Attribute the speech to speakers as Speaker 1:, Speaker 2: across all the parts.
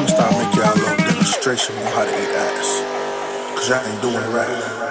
Speaker 1: I'ma start making y'all a little demonstration on how to eat ass. Cause y'all ain't doing it right.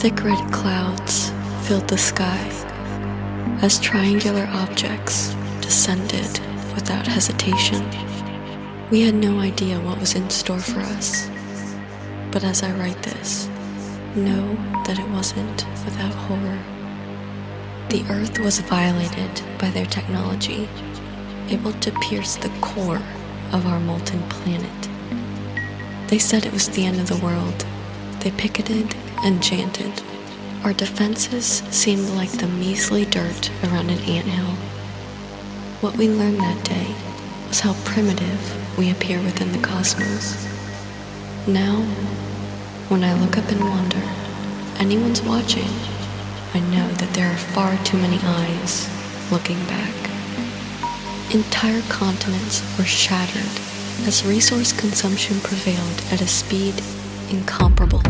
Speaker 2: Thick red clouds filled the sky as triangular objects descended without hesitation. We had no idea what was in store for us. But as I write this, know that it wasn't without horror. The Earth was violated by their technology, able to pierce the core of our molten planet. They said it was the end of the world. They picketed and chanted. Our defenses seemed like the measly dirt around an anthill. What we learned that day was how primitive we appear within the cosmos. Now, when I look up and wonder anyone's watching, I know that there are far too many eyes looking back. Entire continents were shattered as resource consumption prevailed at a speed. Incomparable.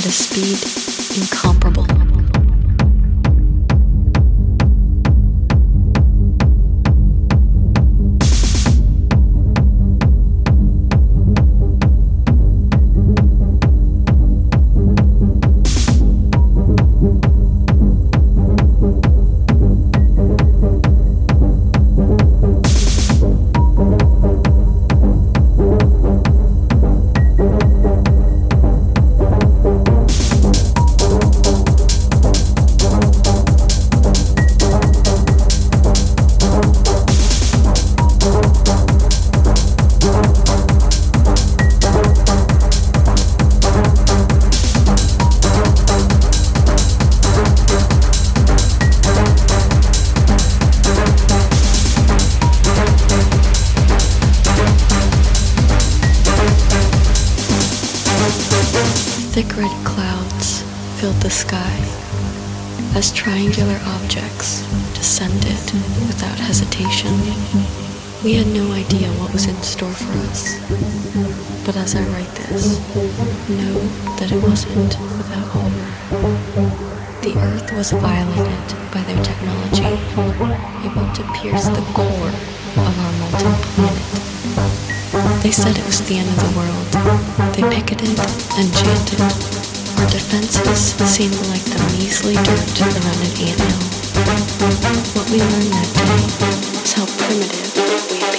Speaker 2: At a speed incomparable. Was violated by their technology, able to pierce the core of our molten planet. They said it was the end of the world. They picketed and chanted. Our defenses seemed like the measly dirt around an anthill. What we learned that day is how primitive we appear